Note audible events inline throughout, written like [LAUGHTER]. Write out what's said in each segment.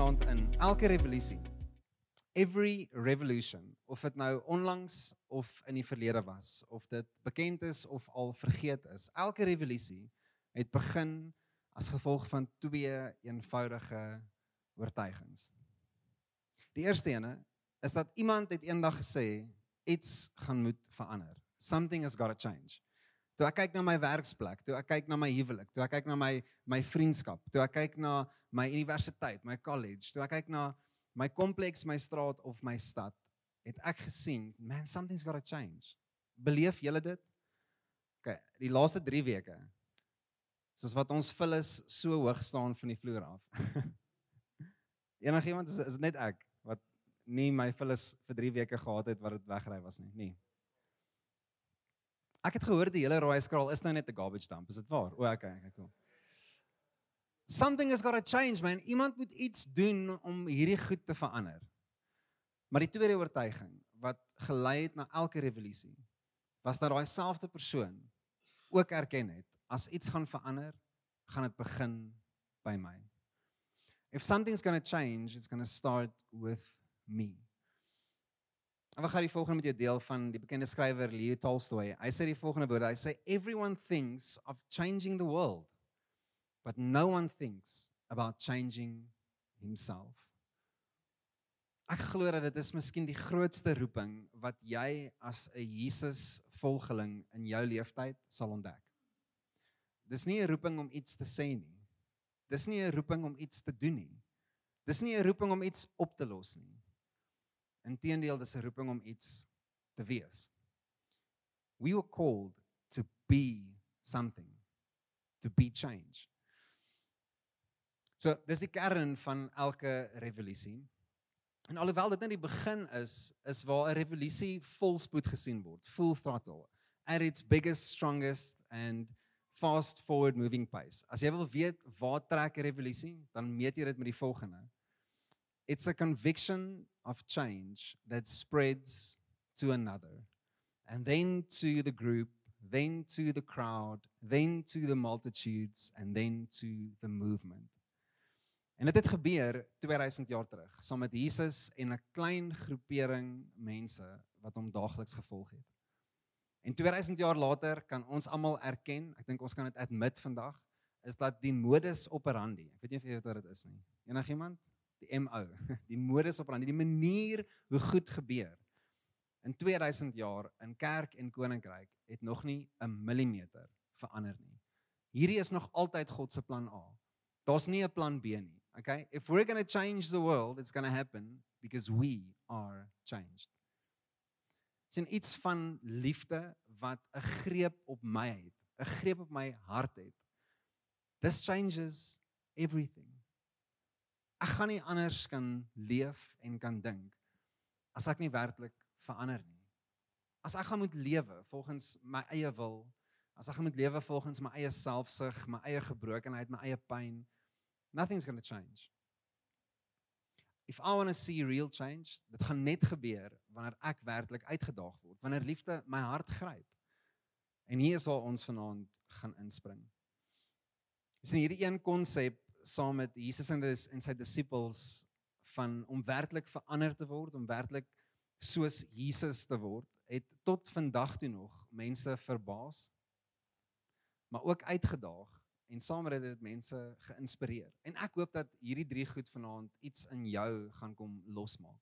vanaand in elke revolusie. Every revolution, of dit nou onlangs of in die verlede was, of dit bekend is of al vergeet is, elke revolusie het begin as gevolg van twee eenvoudige oortuigings. Die eerste ene is dat iemand het eendag gesê iets gaan moet verander. Something has got to change. Toe ek kyk na my werksplek, toe ek kyk na my huwelik, toe ek kyk na my my vriendskap, toe ek kyk na my universiteit, my college, toe ek kyk na my kompleks, my straat of my stad, het ek gesien, man, something's got to change. Beleef julle dit? OK, die laaste 3 weke. Soos wat ons vullis so hoog staan van die vloer af. [LAUGHS] Enigiemand is, is net ek wat nie my vullis vir 3 weke gehad het wat dit wegry was nie. Nee. Ek het gehoor die hele rooi skraal is nou net 'n garbage dump. Is dit waar? O, okay, okay, cool. Something has got to change, man. Iemand moet iets doen om hierdie goed te verander. Maar die tweede oortuiging wat gelei het na elke revolusie was dat daai selfde persoon ook erken het as iets gaan verander, gaan dit begin by my. If something's going to change, it's going to start with me. En wat gaan die volgende met jou deel van die bekende skrywer Leo Tolstoy? Hy sê die volgende woorde. Hy sê everyone thinks of changing the world, but no one thinks about changing himself. Ek glo dat dit is miskien die grootste roeping wat jy as 'n Jesus volgeling in jou lewenstyd sal ontdek. Dis nie 'n roeping om iets te sê nie. Dis nie 'n roeping om iets te doen nie. Dis nie 'n roeping om iets op te los nie. Inteendeel, dis 'n roeping om iets te wees. We were called to be something, to be change. So, dis die kern van elke revolusie. En alhoewel dit net die begin is, is waar 'n revolusie volspoed gesien word, full throttle, at its biggest, strongest and fast forward moving pace. As jy wil weet waar trek 'n revolusie, dan meet jy dit met die volgende. It's a conviction of change that spreads to another, and then to the group, then to the crowd, then to the multitudes, and then to the movement. En dit het gebeur 2000 jaar terug, saam met Jesus en 'n klein groepering mense wat hom daagliks gevolg het. En 2000 jaar later kan ons almal erken, ek dink ons kan dit admit vandag, is dat die modus operandi, ek weet nie of jy weet wat dit is nie. Enigiemand? Die MO, [LAUGHS] die modus operandi, die manier hoe goed gebeur. In 2000 jaar in kerk en koninkryk het nog nie 'n millimeter verander nie. Hierdie is nog altyd God se plan A. Daar's nie 'n plan B nie. Okay? If we're going to change the world, it's going to happen because we are changed. Sien iets van liefde wat 'n greep op my het, 'n greep op my hart het. This changes everything ek gaan nie anders kan leef en kan dink as ek nie werklik verander nie. As ek gaan moet lewe volgens my eie wil, as ek gaan moet lewe volgens my eie selfsug, my eie gebrokenheid, my eie pyn, nothing's going to change. If I want to see real change, dit gaan net gebeur wanneer ek werklik uitgedaag word, wanneer liefde my hart gryp. En hier is waar ons vanaand gaan inspring. Dis nie hierdie een konsep saam met Jesus en dis en sy disippels van om werklik verander te word, om werklik soos Jesus te word, het tot vandag toe nog mense verbaas maar ook uitgedaag en saam met dit mense geïnspireer. En ek hoop dat hierdie drie goed vanaand iets in jou gaan kom losmaak.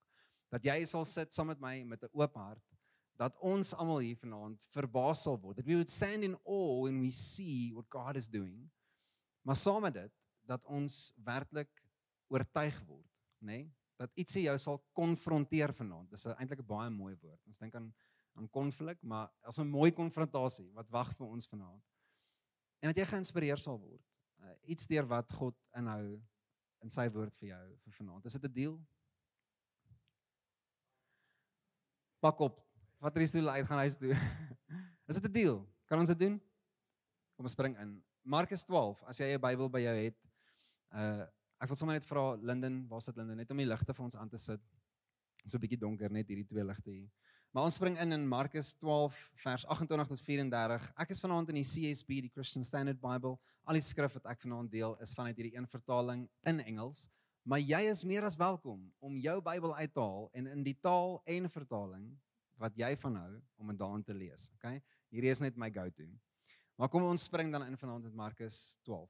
Dat jy sal sit saam met my met 'n oop hart dat ons almal hier vanaand verbaas sal word. That we would stand in awe when we see what God is doing. Maar saam met dit dat ons werklik oortuig word, nê? Nee? Dat ietsie jou sal konfronteer vanaand. Dis eintlik 'n baie mooi woord. Ons dink aan aan konflik, maar as 'n mooi konfrontasie wat wag vir ons vanaand. En dat jy geïnspireer sal word. Uh, iets deur wat God inhou in sy woord vir jou vir vanaand. Is dit 'n deal? Pak op. Wat er is toe uit gaan huis toe. [LAUGHS] is dit 'n deal? Kan ons dit doen? Kom ons spring in. Markus 12, as jy 'n Bybel by jou het, Uh ek wil sommer net vra Linden, waar sit Linden net om die ligte vir ons aan te sit. So 'n bietjie donker net hierdie twee ligte hier. Maar ons spring in in Markus 12 vers 28 tot 34. Ek is vanaand in die CSB, die Christian Standard Bible. Al die skrif wat ek vanaand deel is vanuit hierdie een vertaling in Engels. Maar jy is meer as welkom om jou Bybel uit te haal en in die taal en vertaling wat jy van hou om dit daarin te lees. Okay? Hierdie is net my go-to. Maar kom ons spring dan in vanaand met Markus 12.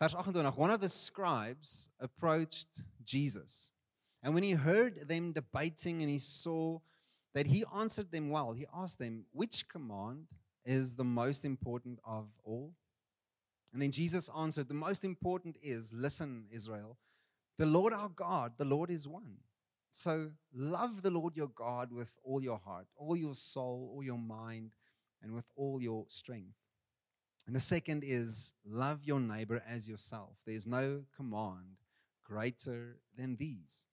Vers 28 One of the scribes approached Jesus. And when he heard them debating and he saw that he answered them well, he asked them, Which command is the most important of all? And then Jesus answered, The most important is, Listen, Israel, the Lord our God, the Lord is one. So love the Lord your God with all your heart, all your soul, all your mind, and with all your strength. And the second is love your neighbor as yourself. There's no command greater than these.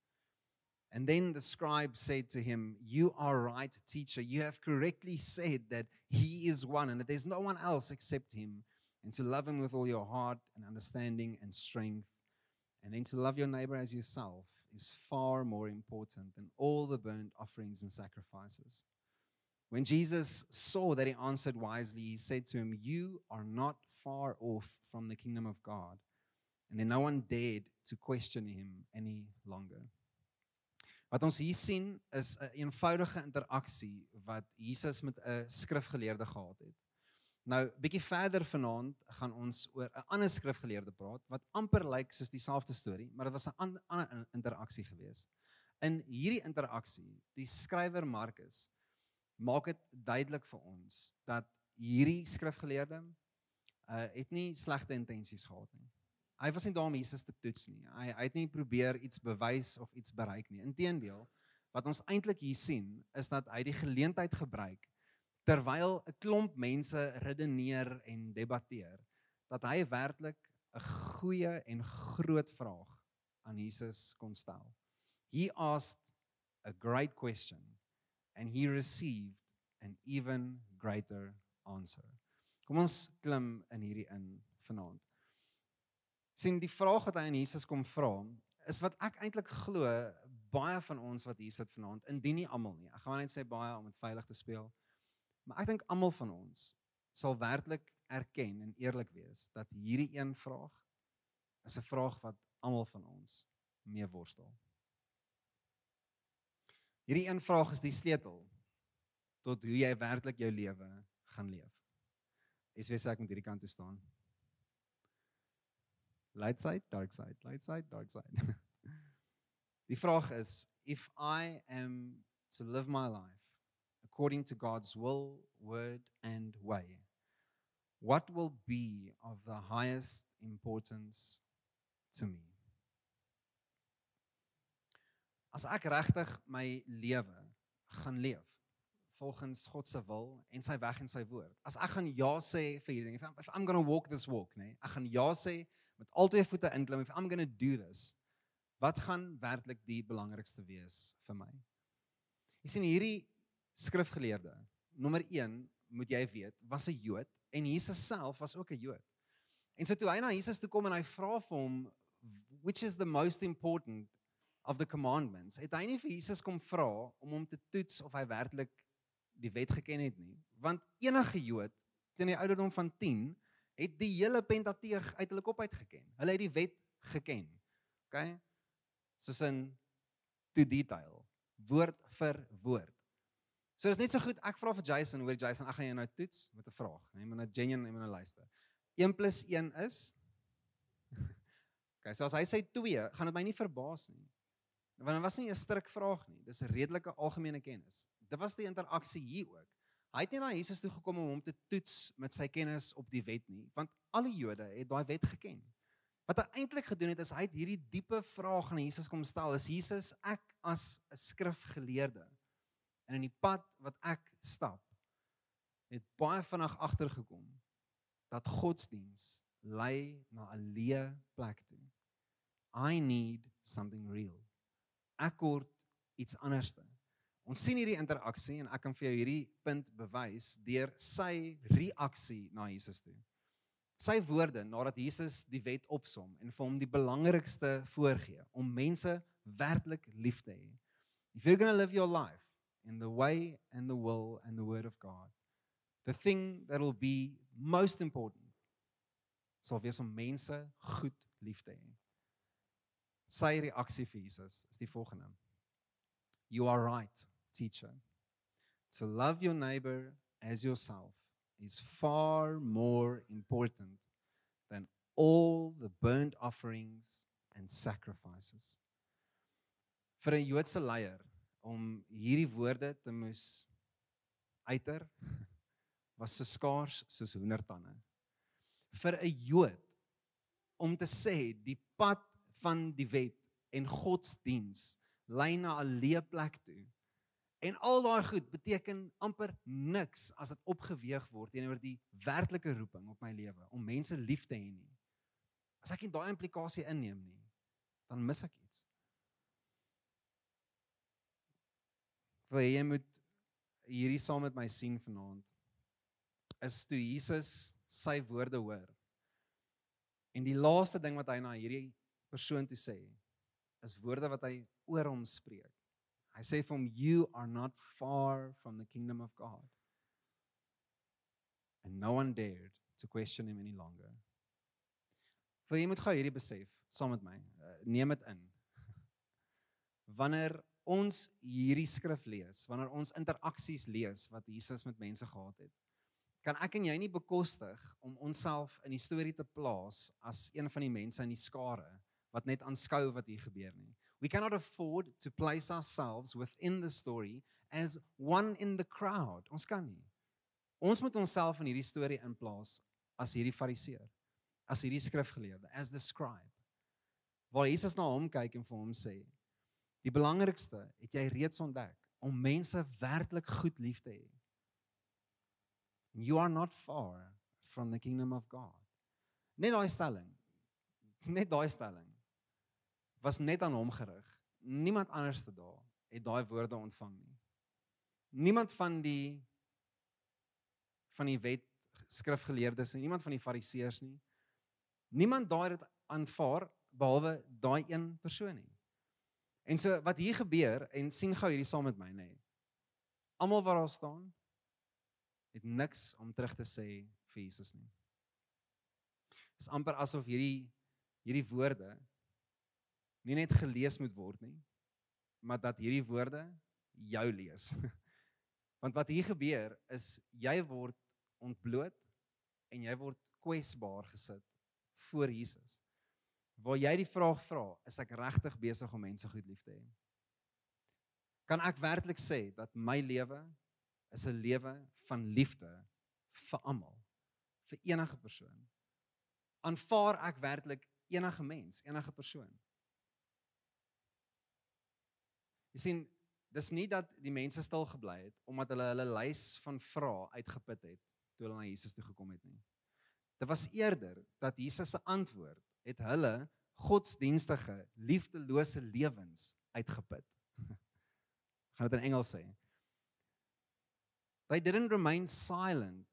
And then the scribe said to him, You are right, teacher. You have correctly said that he is one and that there's no one else except him. And to love him with all your heart and understanding and strength. And then to love your neighbor as yourself is far more important than all the burnt offerings and sacrifices. When Jesus saw that he answered wisely, he said to him, You are not far off from the kingdom of God. And then no one dared to question him any longer. Wat ons hier sien is 'n eenvoudige interaksie wat Jesus met 'n skrifgeleerde gehad het. Nou, bietjie verder vanaand gaan ons oor 'n ander skrifgeleerde praat wat amper lyk soos dieselfde storie, maar dit was 'n ander interaksie gewees. In hierdie interaksie, die skrywer Markus maak dit duidelik vir ons dat hierdie skrifgeleerde uh het nie slegte intensies gehad nie. Hy was nie daar om Jesus te toets nie. Hy hy het nie probeer iets bewys of iets bereik nie. Inteendeel, wat ons eintlik hier sien, is dat hy die geleentheid gebruik terwyl 'n klomp mense redeneer en debatteer, dat hy werklik 'n goeie en groot vraag aan Jesus kon stel. He asked a great question and he received an even greater answer. Kom ons klim in hierdie in vanaand. Sien die vraag wat hy aan Jesus kom vra is wat ek eintlik glo baie van ons wat hier sit vanaand indien nie almal nie. Ek gaan net sê baie om dit veilig te speel. Maar ek dink almal van ons sal werklik erken en eerlik wees dat hierdie een vraag is 'n vraag wat almal van ons mee worstel hierdie een vraag is die sleutel tot hoe jy werklik jou lewe gaan leef is wes ek met hierdie kant toe staan light side, dark side, light side, dark side. [LAUGHS] Die vraag is if I am to live my life according to God's will, word and way, what will be of the highest importance to me? As ek regtig my lewe gaan leef volgens God se wil en sy weg en sy woord. As ek gaan ja sê vir hierdie ding, if I'm going to walk this walk? Nee, ek gaan ja sê met al twee voete inklim if I'm going to do this wat gaan werklik die belangrikste wees vir my jy sien hierdie skrifgeleerde nommer 1 moet jy weet was 'n Jood en Jesus self was ook 'n Jood en so toe hy na Jesus toe kom en hy vra vir hom which is the most important of the commandments het hy nie vir Jesus kom vra om hom te toets of hy werklik die wet geken het nie want enige Jood teen die ouderdom van 10 het die hele Pentateeg uit hulle kop uit geken. Hulle het die wet geken. OK? Soos in to detail, woord vir woord. So dis net so goed ek vra vir Jason, hoor Jason, ek gaan jou nou toets met 'n vraag? Nee, maar 'n genuine en 'n luister. 1 + 1 is [LAUGHS] OK, so as hy sê 2, gaan dit my nie verbaas nie. Want dit was nie 'n stryk vraag nie. Dis 'n redelike algemene kennis. Dit was die interaksie hier ook. Hy het nie na Jesus toe gekom om hom te toets met sy kennis op die wet nie, want alle Jode het daai wet geken. Wat hy eintlik gedoen het is hy het hierdie diepe vraag aan Jesus kom stel: "Is Jesus ek as 'n skrifgeleerde en in die pad wat ek stap het baie vinnig agtergekom dat godsdiens lei na 'n leë plek toe. I need something real. Ek kort iets anderste. Ons sien hierdie interaksie en ek kan vir jou hierdie punt bewys deur sy reaksie na Jesus toe. Sy woorde nadat Jesus die wet opsom en vir hom die belangrikste voorgee om mense werklik lief te hê. If you're going to live your life in the way and the will and the word of God, the thing that will be most important sal wees om mense goed lief te hê. Sy reaksie vir Jesus is die volgende. You are right, teacher. To love your neighbor as yourself is far more important than all the burnt offerings and sacrifices. Vir 'n Joodse leier om hierdie woorde te moes uiter [LAUGHS] was so skaars soos hoendertande. Vir 'n Jood om te sê die pad van die wet en godsdiens lei na 'n leë plek toe. En al daai goed beteken amper niks as dit opgeweeg word teenoor die werklike roeping op my lewe om mense lief te hê nie. As ek nie daai implikasie inneem nie, dan mis ek iets. Wil jy moet hierdie saam met my sien vanaand? Is toe Jesus sy woorde hoor. En die laaste ding wat hy na hierdie persoon toe sê, is woorde wat hy oor hom spreek. Hy sê vir hom you are not far from the kingdom of God. And no one dared to question him any longer. Vir jy moet gou hierdie besef saam met my. Uh, neem dit in. [LAUGHS] Wanneer ons hierdie skrif lees, wanneer ons interaksies lees wat Jesus met mense gehad het, kan ek en jy nie bekostig om onsself in die storie te plaas as een van die mense in die skare wat net aanskou wat hier gebeur nie. We cannot afford to place ourselves within the story as one in the crowd. Ons kan nie. Ons moet onsself in hierdie storie inplaas as hierdie fariseer, as hierdie skrifgeleerde, as the scribe. Waar Jesus na hom kyk en vir hom sê: "Die belangrikste het jy reeds ontdek om mense werklik goed lief te hê. You are not far from the kingdom of God." Net daai stelling. Net daai stelling was net aan hom gerig. Niemand anders te daar het daai woorde ontvang nie. Niemand van die van die wet skrifgeleerdes en niemand van die fariseërs nie. Niemand daai het aanvaar behalwe daai een persoon nie. En so wat hier gebeur en sien gou hierdie saam met my nê. Almal wat daar staan het niks om terug te sê vir Jesus nie. Dit is amper asof hierdie hierdie woorde nie net gelees moet word nie, maar dat hierdie woorde jou lees. [LAUGHS] Want wat hier gebeur is jy word ontbloot en jy word kwesbaar gesit voor Jesus. Waar jy die vraag vra, is ek regtig besig om mense goed lief te hê? Kan ek werklik sê dat my lewe is 'n lewe van liefde vir almal, vir enige persoon? Aanvaar ek werklik enige mens, enige persoon? Jy sien, dis nie dat die mense stil gebly het omdat hulle hulle lys van vrae uitgeput het toe hulle na Jesus toe gekom het nie. Dit was eerder dat Jesus se antwoord het hulle godsdienstige, liefdelose lewens uitgeput. [LAUGHS] Gaan dit in Engels sê. They didn't remain silent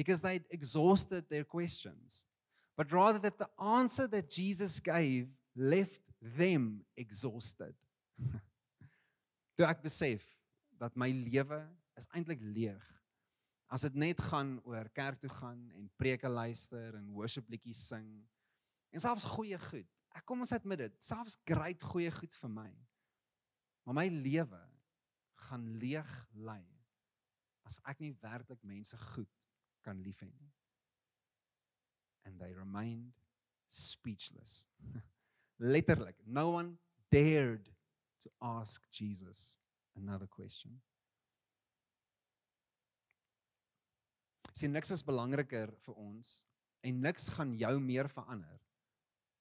because they'd exhausted their questions, but rather that the answer that Jesus gave left them exhausted. [LAUGHS] toe ek besef dat my lewe is eintlik leeg. As dit net gaan oor kerk toe gaan en preke luister en worship liedjies sing en selfs goeie goed. Ek kom ons admit dit, selfs great goeie goed vir my. Maar my lewe gaan leeg lê as ek nie werklik mense goed kan lief hê nie. And they remained speechless. [LAUGHS] Letterlik, no one dared to ask Jesus another question. Sien niks is belangriker vir ons en niks gaan jou meer verander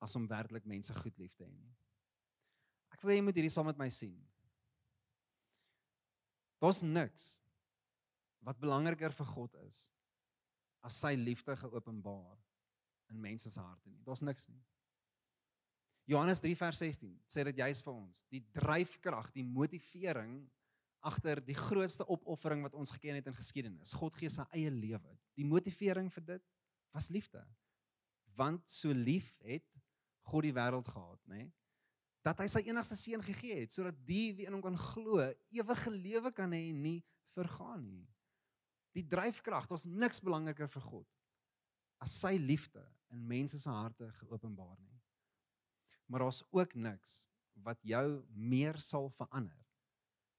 as om werklik mense goed lief te hê nie. Ek wil jy moet hierdie saam met my sien. Daar's niks wat belangriker vir God is as sy liefde geopenbaar in mense se harte nie. Daar's niks nie. Johannes 3 vers 16 sê dit juis vir ons, die dryfkrag, die motivering agter die grootste opoffering wat ons geken het in geskiedenis. God gee sy eie lewe. Die motivering vir dit was liefde. Want so lief het God die wêreld gehad, nê? Nee? Dat hy sy enigste seun gegee het sodat die wie in hom kan glo, ewige lewe kan hê en nie vergaan nie. Die dryfkrag, daar's niks belangriker vir God as sy liefde in mense se harte geopenbaar nie. Maar daar's ook niks wat jou meer sal verander.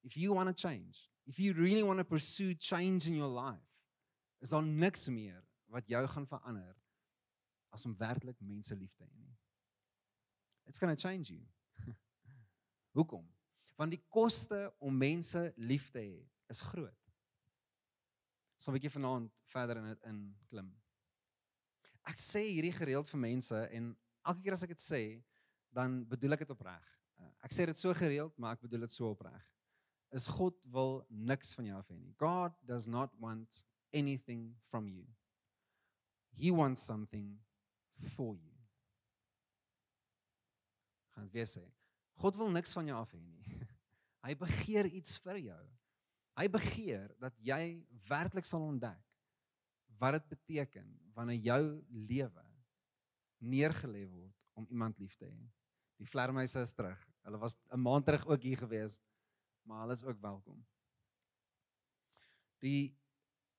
If you want to change, if you really want to pursue change in your life, is daar niks meer wat jou gaan verander as om werklik mense lief te hê nie. It's going to change you. [LAUGHS] Hoekom? Want die koste om mense lief te hê is groot. So 'n bietjie vanaand verder in dit in klim. Ek sê hierdie gereeld vir mense en elke keer as ek dit sê, dan bedoel ek dit opreg. Ek sê dit so gereeld, maar ek bedoel dit so opreg. Is God wil niks van jou af hê nie. God does not want anything from you. He wants something for you. Gaan weer sê. God wil niks van jou af hê nie. [LAUGHS] Hy begeer iets vir jou. Hy begeer dat jy werklik sal ontdek wat dit beteken wanneer jou lewe neergelê word om iemand lief te hê. Die vlermuise is terug. Hulle was 'n maand terug ook hier gewees, maar hulle is ook welkom. Die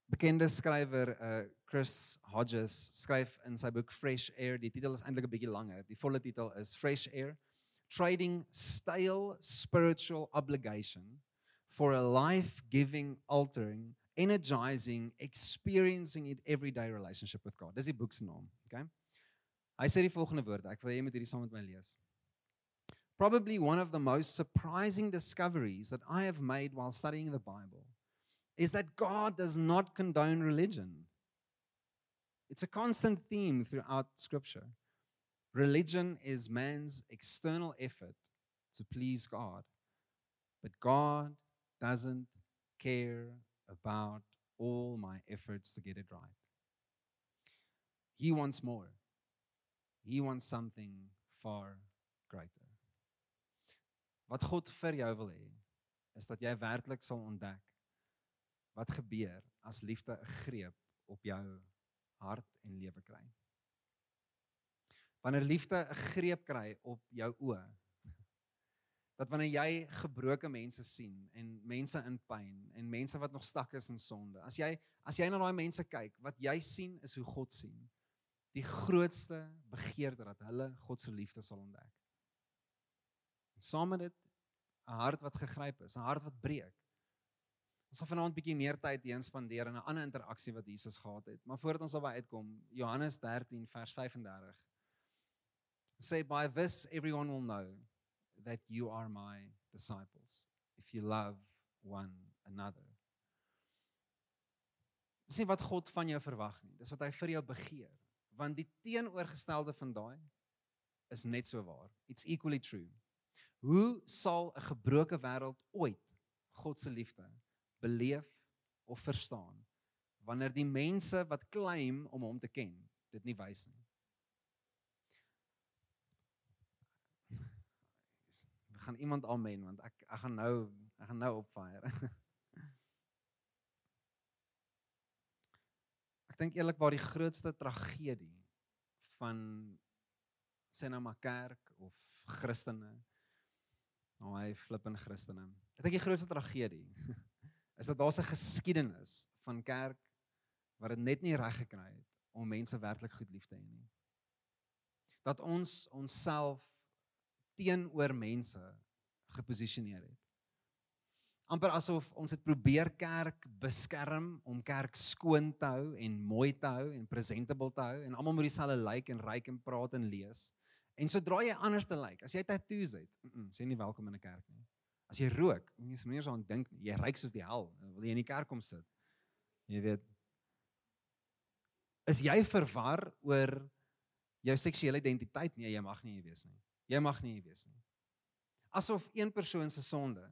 bekende skrywer uh Chris Hodges skryf in sy boek Fresh Air, die titel is eintlik 'n bietjie langer. Die volle titel is Fresh Air: Trading Stale Spiritual Obligation for a life-giving, altering, energizing, experiencing it everyday relationship with God. Dis die boek se naam, okay? Hy sê die volgende woorde. Ek wil hê jy moet hierdie saam met my lees. Probably one of the most surprising discoveries that I have made while studying the Bible is that God does not condone religion. It's a constant theme throughout Scripture. Religion is man's external effort to please God, but God doesn't care about all my efforts to get it right. He wants more. He wants something far greater. Wat God vir jou wil hê, is dat jy werklik sal ontdek wat gebeur as liefde 'n greep op jou hart en lewe kry. Wanneer liefde 'n greep kry op jou oë, dat wanneer jy gebroke mense sien en mense in pyn en mense wat nog stak is in sonde, as jy as jy na daai mense kyk, wat jy sien is hoe God sien. Die grootste begeerte dat hulle God se liefde sal ontdek. Saam met dit 'n hart wat gegryp is, 'n hart wat breek. Ons gaan vanaand 'n bietjie meer tyd hier spandeer in 'n ander interaksie wat Jesus gehad het. Maar voordat ons daarby uitkom, Johannes 13 vers 35 sê by this everyone will know that you are my disciples if you love one another. Dis nie wat God van jou verwag nie. Dis wat hy vir jou begeer. Want die teenoorgestelde van daai is net so waar. It's equally true. Hoe sal 'n gebroke wêreld ooit God se liefde beleef of verstaan wanneer die mense wat claim om hom te ken dit nie wys nie. We gaan iemand amen want ek ek gaan nou ek gaan nou op fire. [LAUGHS] ek dink eerlikwaar die grootste tragedie van sê nou maar kerk of Christene nou hy flip in Christene. Ek dink die grootste tragedie [LAUGHS] is dat daar 'n geskiedenis van kerk wat dit net nie reg gekry het om mense werklik goed lief te hê nie. Dat ons onsself teenoor mense geposisioneer het. amper asof ons het probeer kerk beskerm om kerk skoon te hou en mooi te hou en presentable te hou en almal moet dieselfde lyk like en ryk en praat en lees. En sodra jy anders te lyk, as jy tattoos het, mm -mm, sê nie welkom in 'n kerk nie. As jy rook, mens moet eers aan dink, jy ryk soos die hel. Wil jy in die kerk kom sit? Jy weet. Is jy verwar oor jou seksuele identiteit? Nee, jy mag nie hier wees nie. Jy mag nie hier wees nie. Asof een persoon se sonde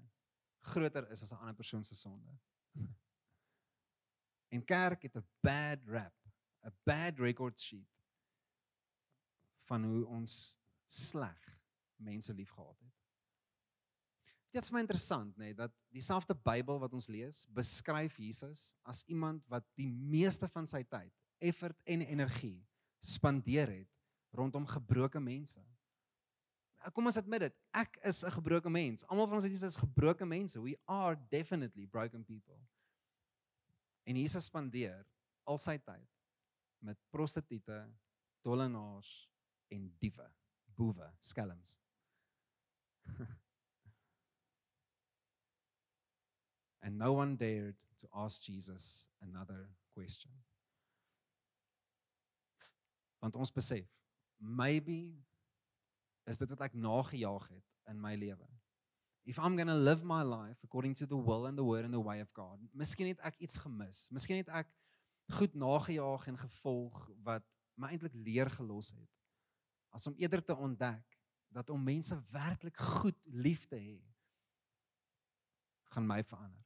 groter is as 'n ander persoon se sonde. [LAUGHS] En kerk het 'n bad rap, 'n bad record sheet van hoe ons sleg mense liefgehad het. Dit is my interessant nê nee, dat dieselfde Bybel wat ons lees, beskryf Jesus as iemand wat die meeste van sy tyd, effort en energie spandeer het rondom gebroke mense. Kom ons admit dit, ek is 'n gebroke mens. Almal van ons is gebroke mense. We are definitely broken people. En Jesus spandeer al sy tyd met prostituie, tollenaars en diewe, boewe, skelms. [LAUGHS] and no one dared to ask Jesus another question. Want ons besef, maybe is dit wat ek nagejaag het in my lewe. If I'm going to live my life according to the will and the word and the way of God, miskien het ek iets gemis. Miskien het ek goed nagejaag en gevolg wat my eintlik leer gelos het. As om eerder te ontdek dat om mense werklik goed lief te hê gaan my verander.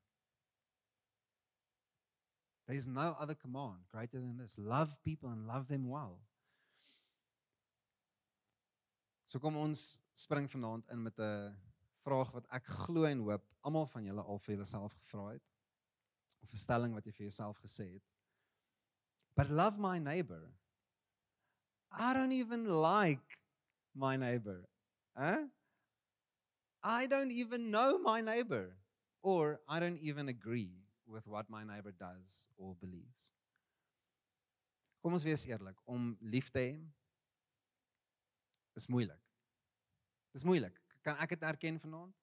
There is no other command greater than this. Love people and love them well. So kom ons spring vanaand in met 'n vraag wat ek glo en hoop almal van julle al vir julleself gevra het of 'n stelling wat jy vir jouself gesê het. But love my neighbor. I don't even like my neighbor. Huh? I don't even know my neighbor or I don't even agree with what my neighbor does or believes. Kom ons wees eerlik, om lief te hê is moeilik. Dis moeilik. Kan ek dit erken vanaand?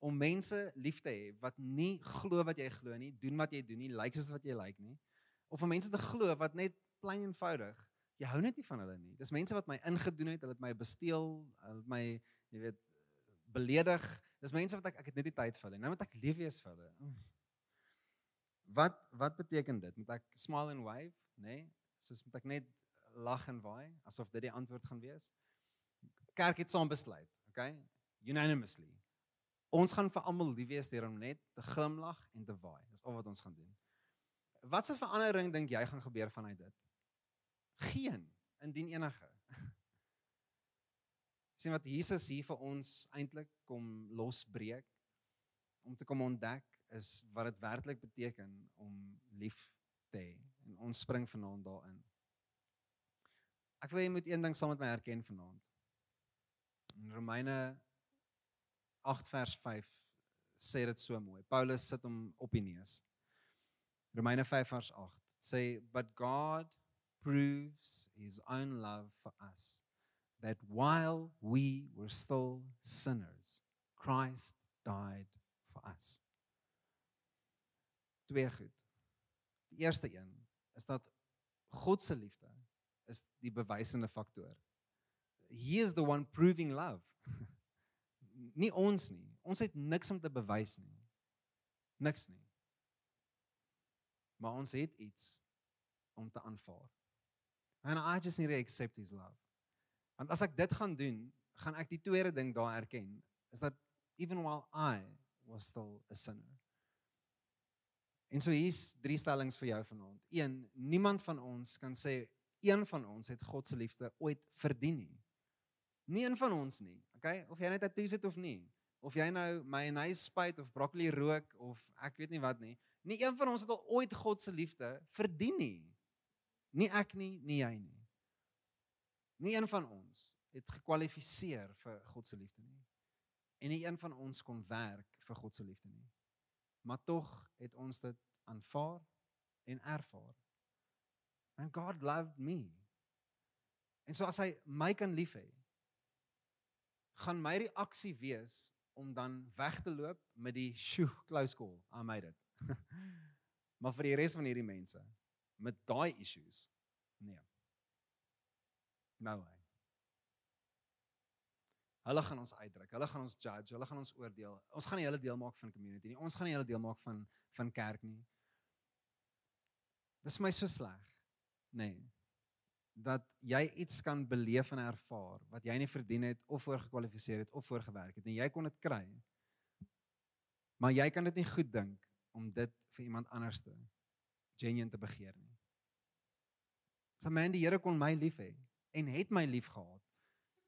Om mense lief te hê wat nie glo wat jy glo nie, doen wat jy doen nie, lyk like soos wat jy lyk like nie. Of om mense te glo wat net plain eenvoudig, jy hou net nie van hulle nie. Dis mense wat my ingedoen het, hulle het my besteel, hulle het my, jy weet, beledig. Dis mense wat ek ek het net nie tyd vir hulle nie. Nou moet ek lief wees vir hulle. Wat wat beteken dit? Moet ek smile and wave, nê? Nee? Soos moet ek net lag en waai asof dit die antwoord gaan wees? kerk het saam besluit, okay? Unanimously. Ons gaan vir almal lief wees deur om net te glimlag en te waai. Dis al wat ons gaan doen. Watse verandering dink jy gaan gebeur vanuit dit? Geen, indien enige. [LAUGHS] sien wat Jesus hier vir ons eintlik kom losbreek om te kom ontdek is wat dit werklik beteken om lief te hê en ons spring vanaand daarin. Ek wil jy moet een ding saam met my erken vanaand. In Romeine 8 vers 5 sê dit so mooi. Paulus sit hom op die neus. Romeine 5 vers 8 sê but God proves his own love for us that while we were still sinners Christ died for us. Twee goed. Die eerste een is dat God se liefde is die bewysende faktor he is the one proving love. [LAUGHS] nie ons nie. Ons het niks om te bewys nie. Niks nie. Maar ons het iets om te aanvaar. And I just need to accept his love. Want as ek dit gaan doen, gaan ek die tweede ding daar erken, is dat even while I was still a sinner. En so hier's drie stellings vir jou vanaand. 1. Niemand van ons kan sê een van ons het God se liefde ooit verdien nie. Nie een van ons nie. Okay? Of jy net 'n tattoo het of nie. Of jy nou mayonnaise spuit of broccoli rook of ek weet nie wat nie. Nie een van ons het al ooit God se liefde verdien nie. Nie ek nie, nie jy nie. Nie een van ons het gekwalifiseer vir God se liefde nie. En nie een van ons kon werk vir God se liefde nie. Maar tog het ons dit aanvaar en ervaar. And God loved me. En so as hy my kan lief hê, gaan my reaksie wees om dan weg te loop met die sjoe close call. I made it. maar vir die res van hierdie mense met daai issues nee. No way. Hulle gaan ons uitdruk. Hulle gaan ons judge. Hulle gaan ons oordeel. Ons gaan nie hulle deel maak van community nie. Ons gaan nie hulle deel maak van van kerk nie. Dis vir my so sleg. Nee dat jy iets kan beleef en ervaar wat jy nie verdien het of voorgekwalifiseer het of voorgewerk het en jy kon dit kry. Maar jy kan dit nie goed dink om dit vir iemand anders te genuen te begeer nie. So man die Here kon my lief hê en het my lief gehad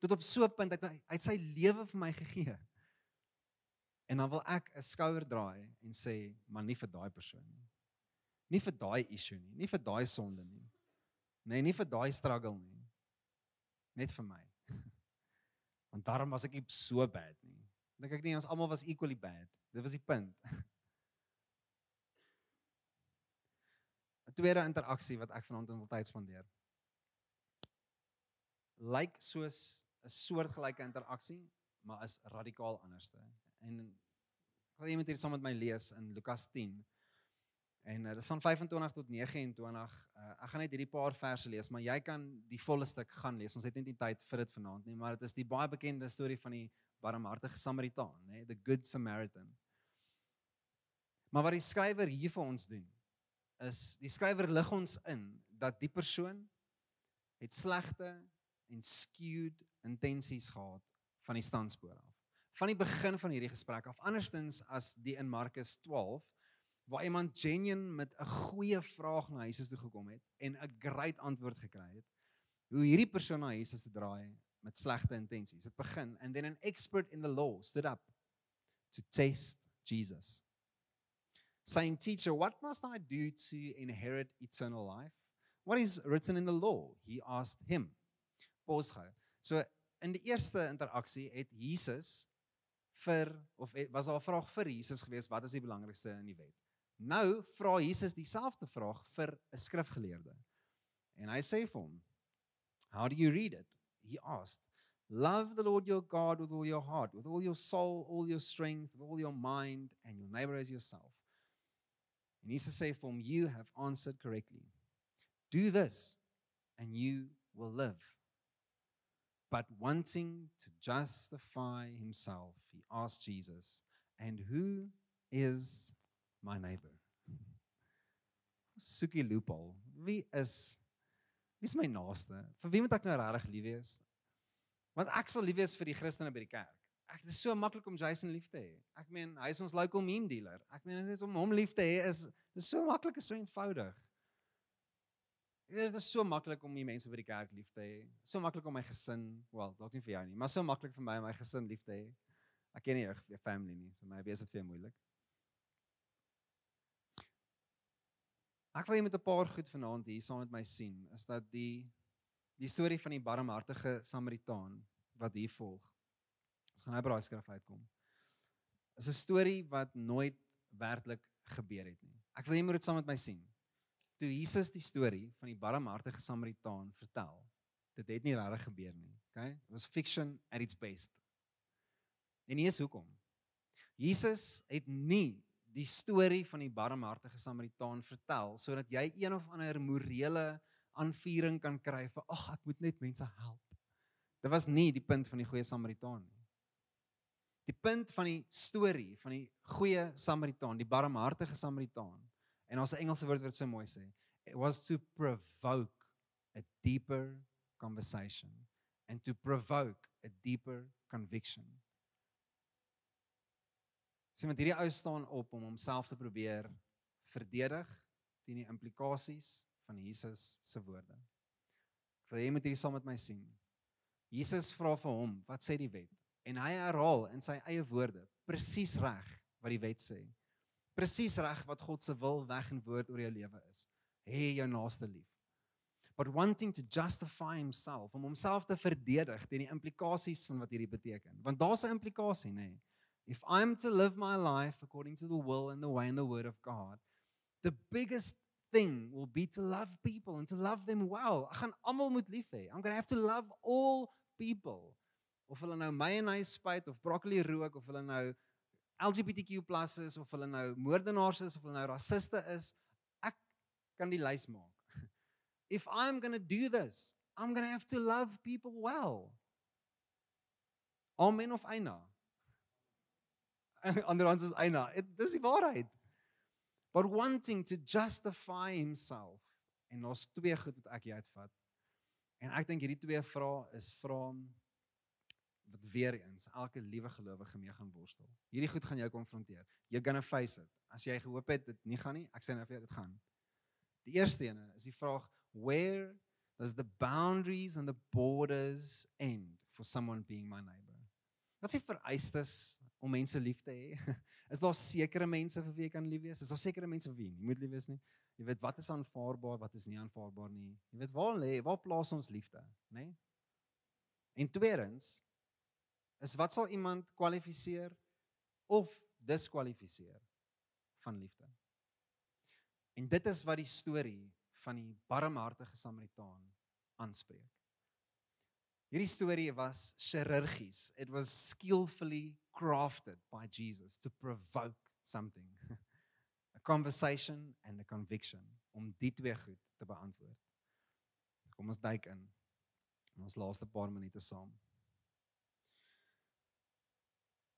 tot op so 'n punt dat hy uit sy lewe vir my gegee. En dan wil ek 'n skouer draai en sê, maar nie vir daai persoon nie. Nie vir daai issue nie, nie vir daai sonde nie. Nee, nie vir daai struggle nie. Net vir my. [LAUGHS] Want daarom was ek so bad nie. Dink ek nie ons almal was equally bad. Dit was die punt. [LAUGHS] 'n Tweede interaksie wat ek vanaand wil tyd spandeer. Lyk like soos 'n soortgelyke interaksie, maar is radikaal anderste. En ek wil iemand hier saam met my lees in Lukas 10. En uh, dis van 25 tot 29. Uh, ek gaan net hierdie paar verse lees, maar jy kan die volle stuk gaan lees. Ons het net nie tyd vir dit vanaand nie, maar dit is die baie bekende storie van die barmhartige Samaritaan, nê, the good Samaritan. Maar wat die skrywer hier vir ons doen, is die skrywer lig ons in dat die persoon het slegte en skewed intensies gehad van die standspoor af. Van die begin van hierdie gesprek af, andersins as die in Markus 12 waar iemand genuen met 'n goeie vraag na Jesus toe gekom het en 'n great antwoord gekry het. Hoe hierdie persoon na Jesus toe draai met slegte intensies. Dit begin and then an expert in the law stood up to test Jesus. Saying, "Teacher, what must I do to inherit eternal life? What is written in the law?" He asked him. Pause gou. So in die eerste interaksie het Jesus vir of het, was daar 'n vraag vir Jesus gewees, wat is die belangrikste in die wet? Nou vra Jesus dieselfde vraag vir 'n skrifgeleerde. En hy sê vir hom, "How do you read it?" He asked, "Love the Lord your God with all your heart, with all your soul, all your strength, with all your mind, and your neighbor as yourself." En Jesus sê vir "You have answered correctly. Do this and you will live." But wanting to justify himself, he asked Jesus, "And who is my neighbor. Soekie loophole. Wie is wie is my naaste? Vir wie moet ek nou regtig lief wees? Want ek sal lief wees vir die Christene by die kerk. Ek dit is so maklik om Jason lief te hê. Ek meen, hy is ons local meme dealer. Ek meen net om hom lief te hê is dis so maklik en so eenvoudig. Dit is so maklik om die mense by die kerk lief te hê. So maklik om my gesin, wel, dalk nie vir jou nie, maar so maklik vir my om my gesin lief te hê. Ek ken nie jou family nie, so maybe is dit vir jou moeilik. Ek wil jy met 'n paar goed vanaand hier saam met my sien, is dat die die storie van die barmhartige Samaritaan wat hier volg. Ons gaan nou by daai skrif uitkom. Is 'n storie wat nooit werklik gebeur het nie. Ek wil jy moet dit saam met my sien. Toe Jesus die storie van die barmhartige Samaritaan vertel, dit het nie regtig gebeur nie, okay? It was fiction at its best. En hier is hoekom. Jesus het nie die storie van die barmhartige Samaritaan vertel sodat jy een of ander morele aanvuring kan kry vir ag ek moet net mense help. Dit was nie die punt van die goeie Samaritaan nie. Die punt van die storie van die goeie Samaritaan, die barmhartige Samaritaan. En ons Engelse woord wat so mooi sê, it was to provoke a deeper conversation and to provoke a deeper conviction. Sien met hierdie ou staan op om homself te probeer verdedig teen die implikasies van Jesus se woorde. Ek wil jy moet hierdie saam met my sien. Jesus vra vir hom, wat sê die wet? En hy herhaal in sy eie woorde presies reg wat die wet sê. Presies reg wat God se wil weg en woord oor jou lewe is. Hê jou naaste lief. But wanting to justify himself, om homself te verdedig teen die implikasies van wat hierdie beteken. Want daar's 'n implikasie, nê? Nee. If I'm to live my life according to the will and the way and the word of God, the biggest thing will be to love people and to love them well. Ek gaan almal moet lief hê. I'm going to have to love all people. Of hulle nou mayonnaise spuit of broccoli rook of hulle nou LGBTQ+ is of hulle nou moordenaars is of hulle nou rassiste is, ek kan die lys maak. [LAUGHS] If I'm going to do this, I'm going to have to love people well. Amen of eina [LAUGHS] anderhans is eina. Dis die waarheid. But wanting to justify himself. En ons twee goed wat ek hier uitvat. En ek dink hierdie twee vrae is vrae wat weer eens elke liewe gelowige mee gaan worstel. Hierdie goed gaan jou konfronteer. You're going to face it. As jy gehoop het dit nie gaan nie, ek sê nou vir jou dit gaan. Die eerste ene is die vraag where does the boundaries and the borders end for someone being my neighbor? Wat is vereistes om mense lief te hê? [LAUGHS] Is daar sekere mense vir wie jy kan lief wees? Is daar sekere mense vir wie jy nie moet lief wees nie? Jy weet wat is aanvaarbaar, wat is nie aanvaarbaar nie. Jy weet waar lê, waar plaas ons liefde, nê? En tweedens is wat sal iemand kwalifiseer of diskwalifiseer van liefde? En dit is wat die storie van die barmhartige Samaritaan aanspreek. Hierdie storie was chirurgies. It was skillfully crafted by Jesus to provoke something. [LAUGHS] A conversation and a conviction om die twee goed te beantwoord. Kom ons duik in in ons laaste paar minute saam.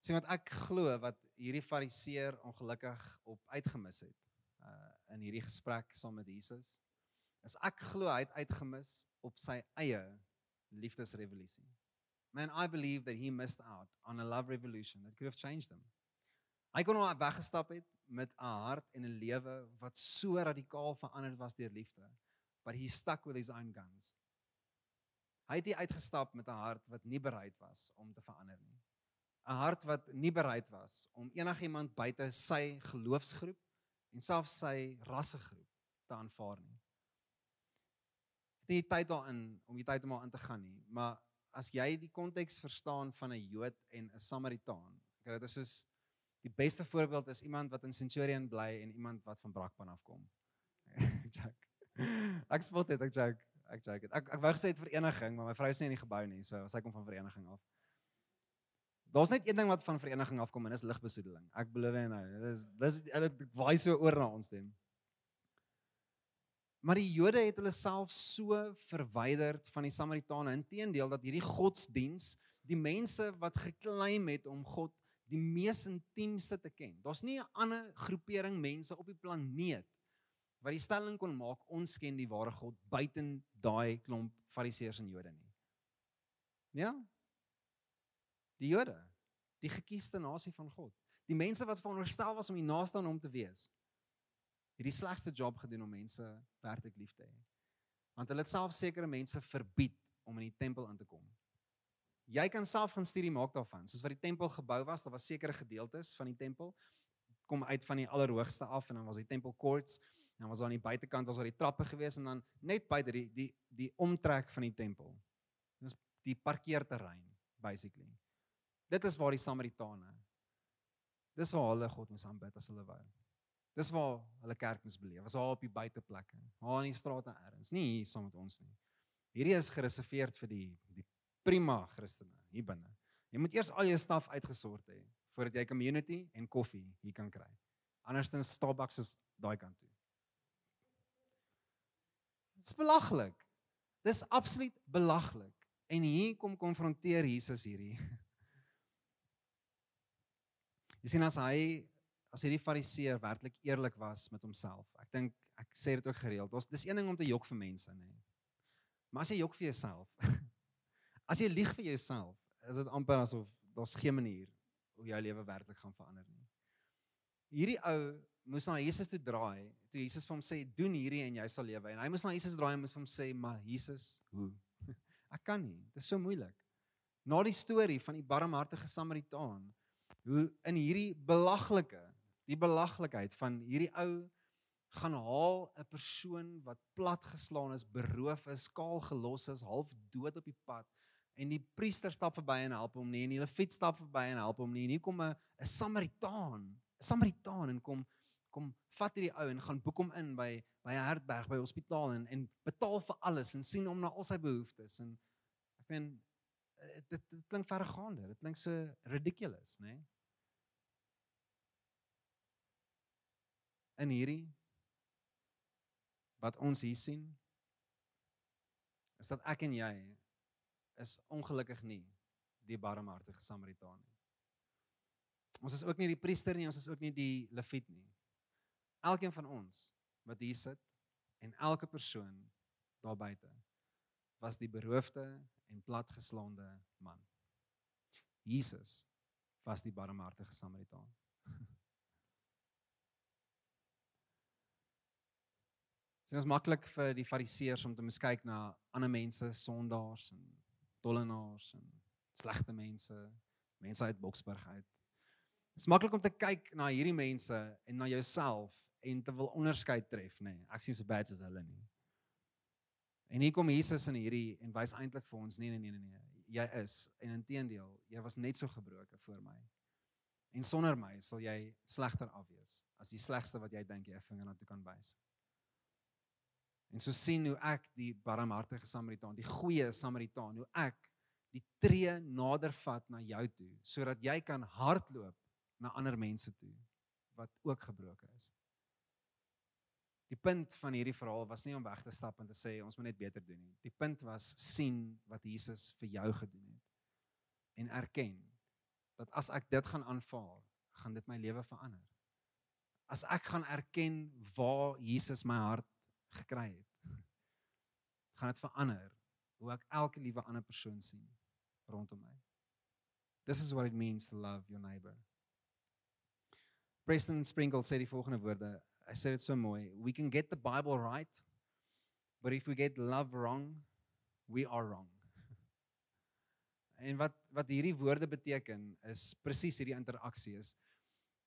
Sien wat ek glo wat hierdie fariseer ongelukkig op uitgemis het uh in hierdie gesprek saam met Jesus. Is ek glo hy het uitgemis op sy eie liefdesrevolusie. Man, I believe that he missed out on a love revolution that could have changed him. Hy kon al weggestap het met 'n hart en 'n lewe wat so radikaal verander was deur liefde, but he stuck with his own guns. Hy het uitgestap met 'n hart wat nie bereid was om te verander nie. 'n Hart wat nie bereid was om enigiemand buite sy geloofsgroep en selfs sy rassegroep te aanvaar nie. Ek het nie tyd daarin om die tyd om aan te gaan nie, maar as jy die konteks verstaan van 'n Jood en 'n Samaritaan, dit is soos die beste voorbeeld is iemand wat in Centurion bly en iemand wat van Brakpan afkom. [LAUGHS] Joke. Ek spot dit, ek joke. Ek joke. Ek ek wou gesê dit vereniging, maar my vrou is nie in die gebou nie, so sy kom van vereniging af. Daar's net een ding wat van vereniging afkom en dis ligbesoedeling. Ek belowe en nou, dis dis hulle waai so oor na ons toe. Maar die Jode het hulle self so verwyderd van die Samaritane. Inteendeel dat hierdie godsdiens, die mense wat geklaim het om God die mees intiemste te ken. Daar's nie 'n ander groepering mense op die planeet wat die stelling kon maak ons ken die ware God buiten daai klomp fariseërs en Jode nie. Ja? Die Jode, die gekiesde nasie van God. Die mense wat veronderstel was om die naaste aan hom te wees het die slegste job gedoen om mense werklik lief te hê. Want hulle het self sekere mense verbied om in die tempel in te kom. Jy kan self gaan studie maak daarvan. Soos wat die tempel gebou was, daar was sekere gedeeltes van die tempel kom uit van die allerhoogste af en dan was die tempel courts en dan was aan die buitekant was daar die trappe gewees en dan net buite die die die omtrek van die tempel. Dis die parkeerterrein basically. Dit is waar die Samaritane. Dis waar hulle God moes aanbid as hulle wou. Dis waar hulle kerk moes beleef. Was daar op die buiteplekke. Daar in die strate ergens, nie hier saam met ons nie. Hierdie is gereserveer vir die die prima Christene hier binne. Jy moet eers al jou staf uitgesort hê voordat jy community en koffie hier kan kry. Andersins Starbucks is daai kant toe. Dis belaglik. Dis absoluut belaglik. En hier kom konfronteer Jesus hierdie. Jy sien as hy as hierdie fariseer werklik eerlik was met homself. Ek dink ek sê dit ook gereeld. Ons dis een ding om te jok vir mense, nê. Maar as jy jok vir jouself, [LAUGHS] as jy lieg vir jouself, is dit amper asof daar's geen manier hoe jou lewe werklik gaan verander nie. Hierdie ou moes na Jesus toe draai, toe Jesus vir hom sê doen hierdie en jy sal lewe. En hy moes na Jesus draai en moes hom sê, "Maar Jesus, hoe? [LAUGHS] Ek kan nie. Dit is so moeilik." Na die storie van die barmhartige Samaritaan, hoe in hierdie belaglike die belaglikheid van hierdie ou gaan haal 'n persoon wat platgeslaan is, beroof is, skaal gelos is, half dood op die pad en die priester stap verby en help hom nie en die leviet stap verby en help hom nie en hier kom 'n 'n Samaritaan, 'n Samaritaan en kom kom vat hierdie ou en gaan boek hom in by by 'n herberg by hospitaal en en betaal vir alles en sien hom na al sy behoeftes en ek meen dit dit klink verregaande, dit klink so ridiculous, né? Nee? In hierdie wat ons hier sien is dat ek en jy is ongelukkig nie die barmhartige Samaritaan nie. Ons is ook nie die priester nie, ons is ook nie die leviet nie. Elkeen van ons wat hier sit en elke persoon daar buite was die beroofde en platgeslaande man. Jesus was die barmhartige Samaritaan. [LAUGHS] Dit is maklik vir die fariseërs om te miskyk na ander mense, sondaars en tollenaars en slegte mense, mense uit Boksburg uit. Dit is maklik om te kyk na hierdie mense en na jouself en te wil onderskeid tref, nê. Nee, ek sien so bad as hulle nie. En hier kom Jesus in hierdie en wys eintlik vir ons, nee nee nee nee nee. Jy is en inteendeel, jy was net so gebroken voor my. En sonder my sal jy slegter afwees as die slegste wat jy dink jy 'n vinger na toe kan wys. En so sien hoe ek die barmhartige Samaritaan, die goeie Samaritaan, hoe ek die tree nader vat na jou toe sodat jy kan hardloop na ander mense toe wat ook gebroken is. Die punt van hierdie verhaal was nie om weg te stap en te sê ons moet net beter doen nie. Die punt was sien wat Jesus vir jou gedoen het en erken dat as ek dit gaan aanvaar, gaan dit my lewe verander. As ek gaan erken waar Jesus my hart gekry het, [LAUGHS] gaan dit verander hoe ek elke liewe ander persoon sien rondom my. This is what it means to love your neighbor. Preston Sprinkle sê die volgende woorde. Hy sê dit so mooi. We can get the Bible right, but if we get love wrong, we are wrong. [LAUGHS] En wat wat hierdie woorde beteken is presies hierdie interaksie is.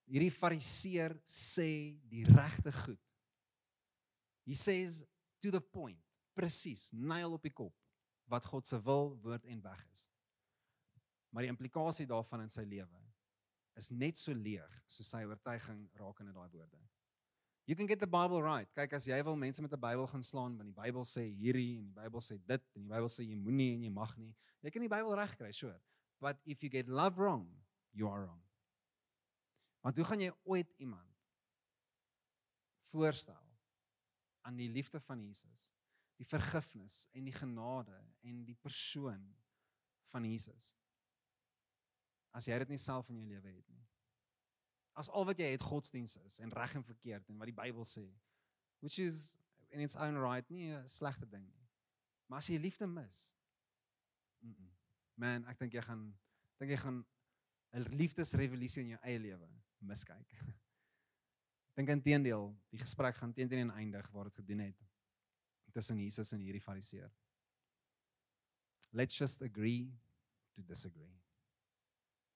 Hierdie fariseer sê die regte goed. He says to the point, presies, nail op die kop wat God se wil, woord en weg is. Maar die implikasie daarvan in sy lewe is net so leeg soos sy oortuiging rakende daai woorde. You can get the Bible right. Kyk as jy wil mense met 'n Bybel gaan slaan want die Bybel sê hierdie en die Bybel sê dit en die Bybel sê jy moenie en jy mag nie. Jy kan die Bybel reg kry, sure. But if you get love wrong, you are wrong. Want hoe gaan jy ooit iemand voorstel aan die liefde van Jesus, die vergifnis en die genade en die persoon van Jesus? As jy dit nie self in jou lewe het nie as al wat jy het godsdiens is en reg en verkeerd en wat die Bybel sê which is in its own right nie 'n slegte ding nie maar as jy liefde mis mm -mm. man ek dink jy gaan dink jy gaan 'n liefdesrevolusie in jou eie lewe miskyk [LAUGHS] dink intedeel die gesprek gaan teen-teen eindig waar dit gedoen het tussen Jesus en hierdie fariseer let's just agree to disagree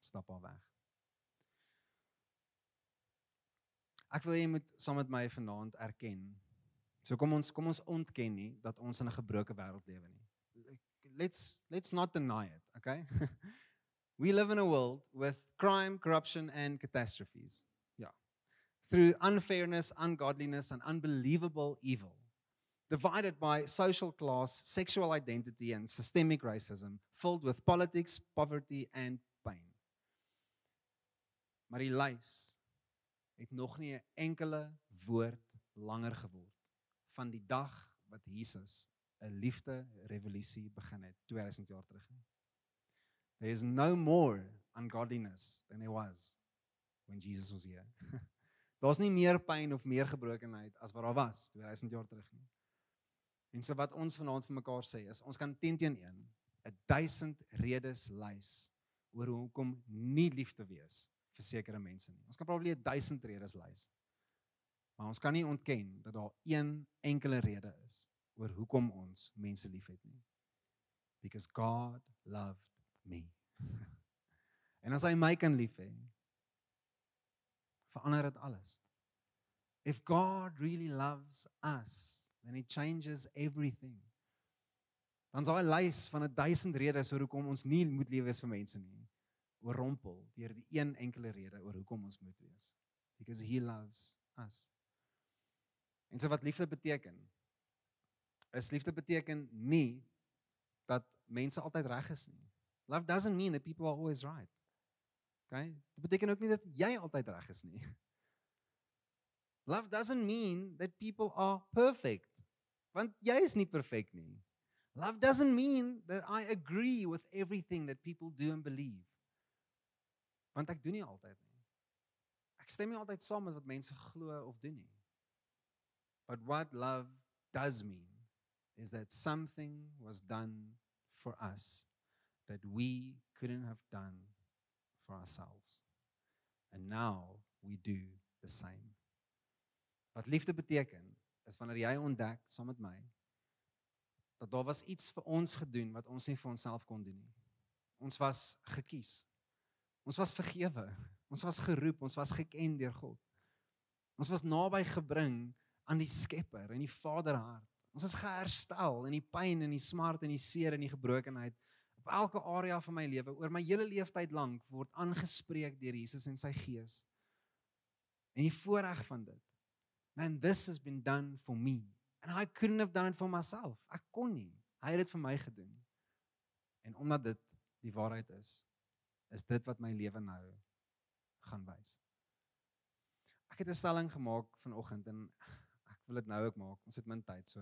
stap al weg Ek wil jy moet saam met my vanaand erken. So kom ons kom ons ontken nie dat ons in 'n gebroke wêreld lewe nie. Let's let's not deny it, okay? [LAUGHS] We live in a world with crime, corruption and catastrophes. Through unfairness, ungodliness and unbelievable evil. Divided by social class, sexual identity and systemic racism, filled with politics, poverty and pain. Maar die lys het nog nie 'n enkele woord langer geword van die dag wat Jesus 'n liefde revolusie begin het 2000 jaar terug nie. There is no more ungodliness than there was when Jesus was here. [LAUGHS] Daar's nie meer pyn of meer gebrokenheid as wat daar was 2000 jaar terug nie. En so wat ons vanaand vir mekaar sê is ons kan teen teen 1 'n 1000 redes lys oor hoe om nie lief te wees vir sekere mense nie. Ons kan probably 1000 redes lys. Maar ons kan nie ontken dat daar een enkele rede is oor hoekom ons mense liefhet nie. Because God loved me. [LAUGHS] en as hy my kan lief hê, verander dit alles. If God really loves us, then it changes everything. Dan sal hy lys van 'n 1000 redes oor hoekom ons nie moet lewe as vir mense nie oorrompel deur die een enkele rede oor hoekom ons moet wees. Because he loves us. En so wat liefde beteken? Is liefde beteken nie dat mense altyd reg is nie. Love doesn't mean that people are always right. Okay? Dit beteken ook nie dat jy altyd reg is nie. Love doesn't mean that people are perfect. Want jy is nie perfek nie. Love doesn't mean that I agree with everything that people do and believe want ek doen nie altyd nie. Ek stem nie altyd saam met wat mense glo of doen nie. But what love does mean is that something was done for us that we couldn't have done for ourselves. And now we do the same. Wat liefde beteken is wanneer jy ontdek saam met my dat daar was iets vir ons gedoen wat ons nie vir onsself kon doen nie. Ons was gekies. Ons was vergewe. Ons was geroep, ons was geken deur God. Ons was naby gebring aan die Skepper en die Vaderhart. Ons is geherstel in die pyn en die smart en die seer en die gebrokenheid op elke area van my lewe oor my hele lewenstyd lank word aangespreek deur Jesus en sy Gees. En die voorreg van dit. Man, this has been done for me. And I couldn't have done it for myself. Ek kon nie. Hy het dit vir my gedoen. En omdat dit die waarheid is, is dit wat my lewe nou gaan wys. Ek het 'n stelling gemaak vanoggend en ek wil dit nou ook maak. Ons het min tyd so.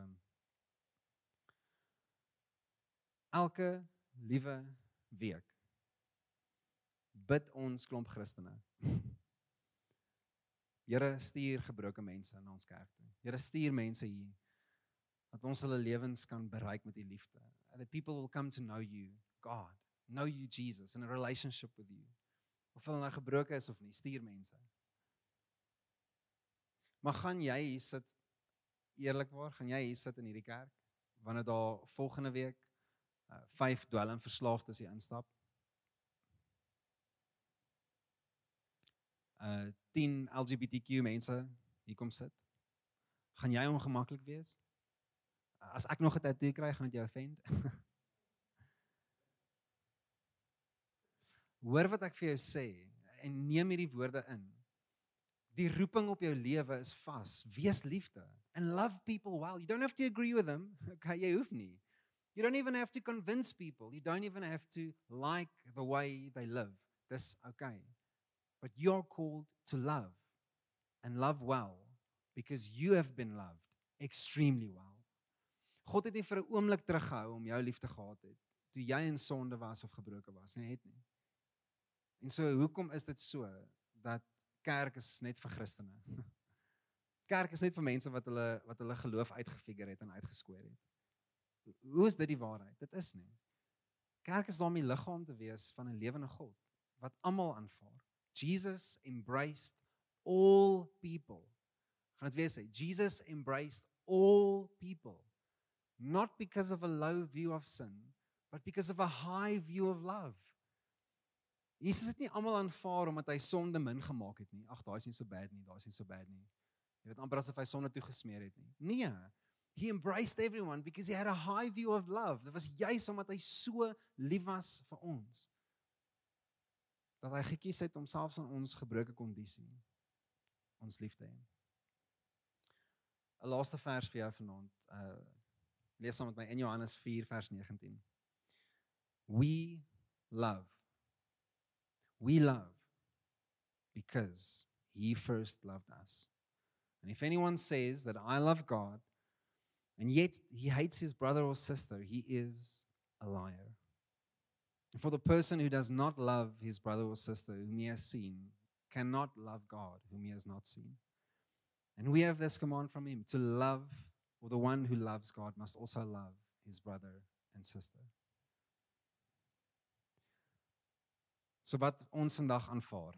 Elke liewe week bid ons klomp Christene. [LAUGHS] Here stuur gebroke mense na ons kerk toe. Here stuur mense hier dat ons hulle lewens kan bereik met u liefde. That people will come to know you, God, know you Jesus in a relationship with you. Of hulle nou gebroke is of nie, stuur mense. Maar gaan jy hier sit eerlikwaar, gaan jy hier sit in hierdie kerk wanneer daar volgende week uh, vyf dwelmverslaafdes hier instap? Uh 10 LGBTQ mense hier kom sit. Gaan jy ongemaklik wees? As ek nog 'n tatoe kry, gaan dit jou offend. [LAUGHS] Hoor wat ek vir jou sê en neem hierdie woorde in. Die roeping op jou lewe is vas. Wees liefde and love people well. You don't have to agree with them. [LAUGHS] Okay, jy hoef nie. You don't even have to convince people. You don't even have to like the way they live. Dis okay. But you're called to love and love well because you have been loved extremely well. God het nie vir 'n oomblik teruggehou om jou lief te gehad het toe jy in sonde was of gebroke was nie, het nie. En so hoekom is dit so dat kerk is net vir Christene? [LAUGHS] Kerk is net vir mense wat hulle wat hulle geloof uitgefigure het en uitgeskoor het. Hoe is dit die waarheid? Dit is nie. Kerk is die liggaam te wees van 'n lewende God wat almal aanvaar. Jesus embraced all people. Gaan dit weer sê, Jesus embraced all people not because of a low view of sin, but because of a high view of love. Jesus het nie almal aanvaar omdat hy sonde min gemaak het nie. Ag, daai is nie so bad nie, daai is nie so bad nie. Jy weet amper asof hy sonde toe gesmeer het nie. Nee. He embraced everyone because he had a high view of love. Dit was juis omdat hy so lief was vir ons. Dat hy gekies het om selfs in ons gebroke kondisie ons lief te hê. 'n Laaste vers vir jou vanaand. Uh lees saam met my in Johannes 4 vers 19. We love. We love because he first loved us. And if anyone says that I love God and yet he hates his brother or sister, he is a liar. For the person who does not love his brother or sister whom he has seen cannot love God whom he has not seen. And we have this command from him to love or the one who loves God must also love his brother and sister. So wat ons vandag aanvaar.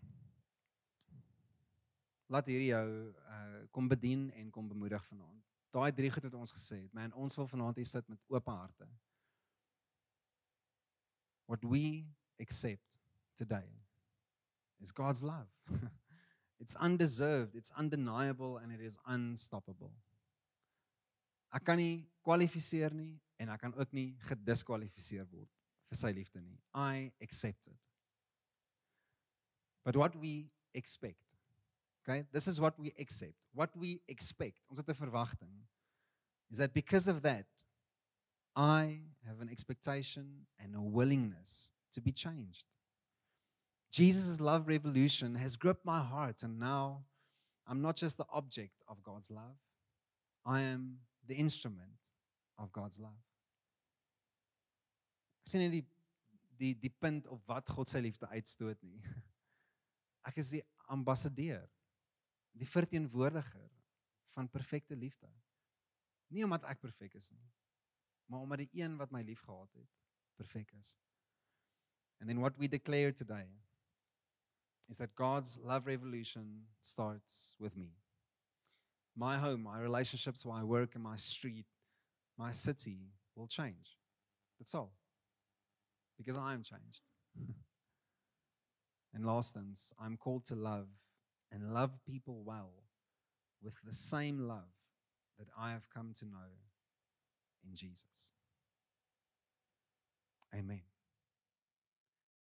Laat hierdie jou uh kom bedien en kom bemoedig vanaand. Daai drie goed wat ons gesê het, man, ons wil vanaand hier sit met oop harte. What we accept today is God's love. [LAUGHS] it's undeserved, it's undeniable and it is unstoppable. Ek kan nie kwalifiseer nie en ek kan ook nie gediskwalifiseer word vir sy liefde nie. I accept it. But what we expect. Okay? This is what we accept. What we expect. Ons het 'n verwagting. Is that because of that I have an expectation and a willingness to be changed. Jesus' love revolution has gripped my heart and now I'm not just the object of God's love. I am the instrument of God's love. Sien die die die punt op wat God sy liefde uitstoot nie. [LAUGHS] Ek is die ambassadeur, die verteenwoordiger van perfekte liefde. Nie omdat ek perfek is nie, maar omdat die een wat my liefgehad het perfek is. And then what we declare today is that God's love revolution starts with me my home, my relationships, my work, and my street, my city will change. That's all. Because I am changed. [LAUGHS] and last instance, I'm called to love and love people well with the same love that I have come to know in Jesus. Amen.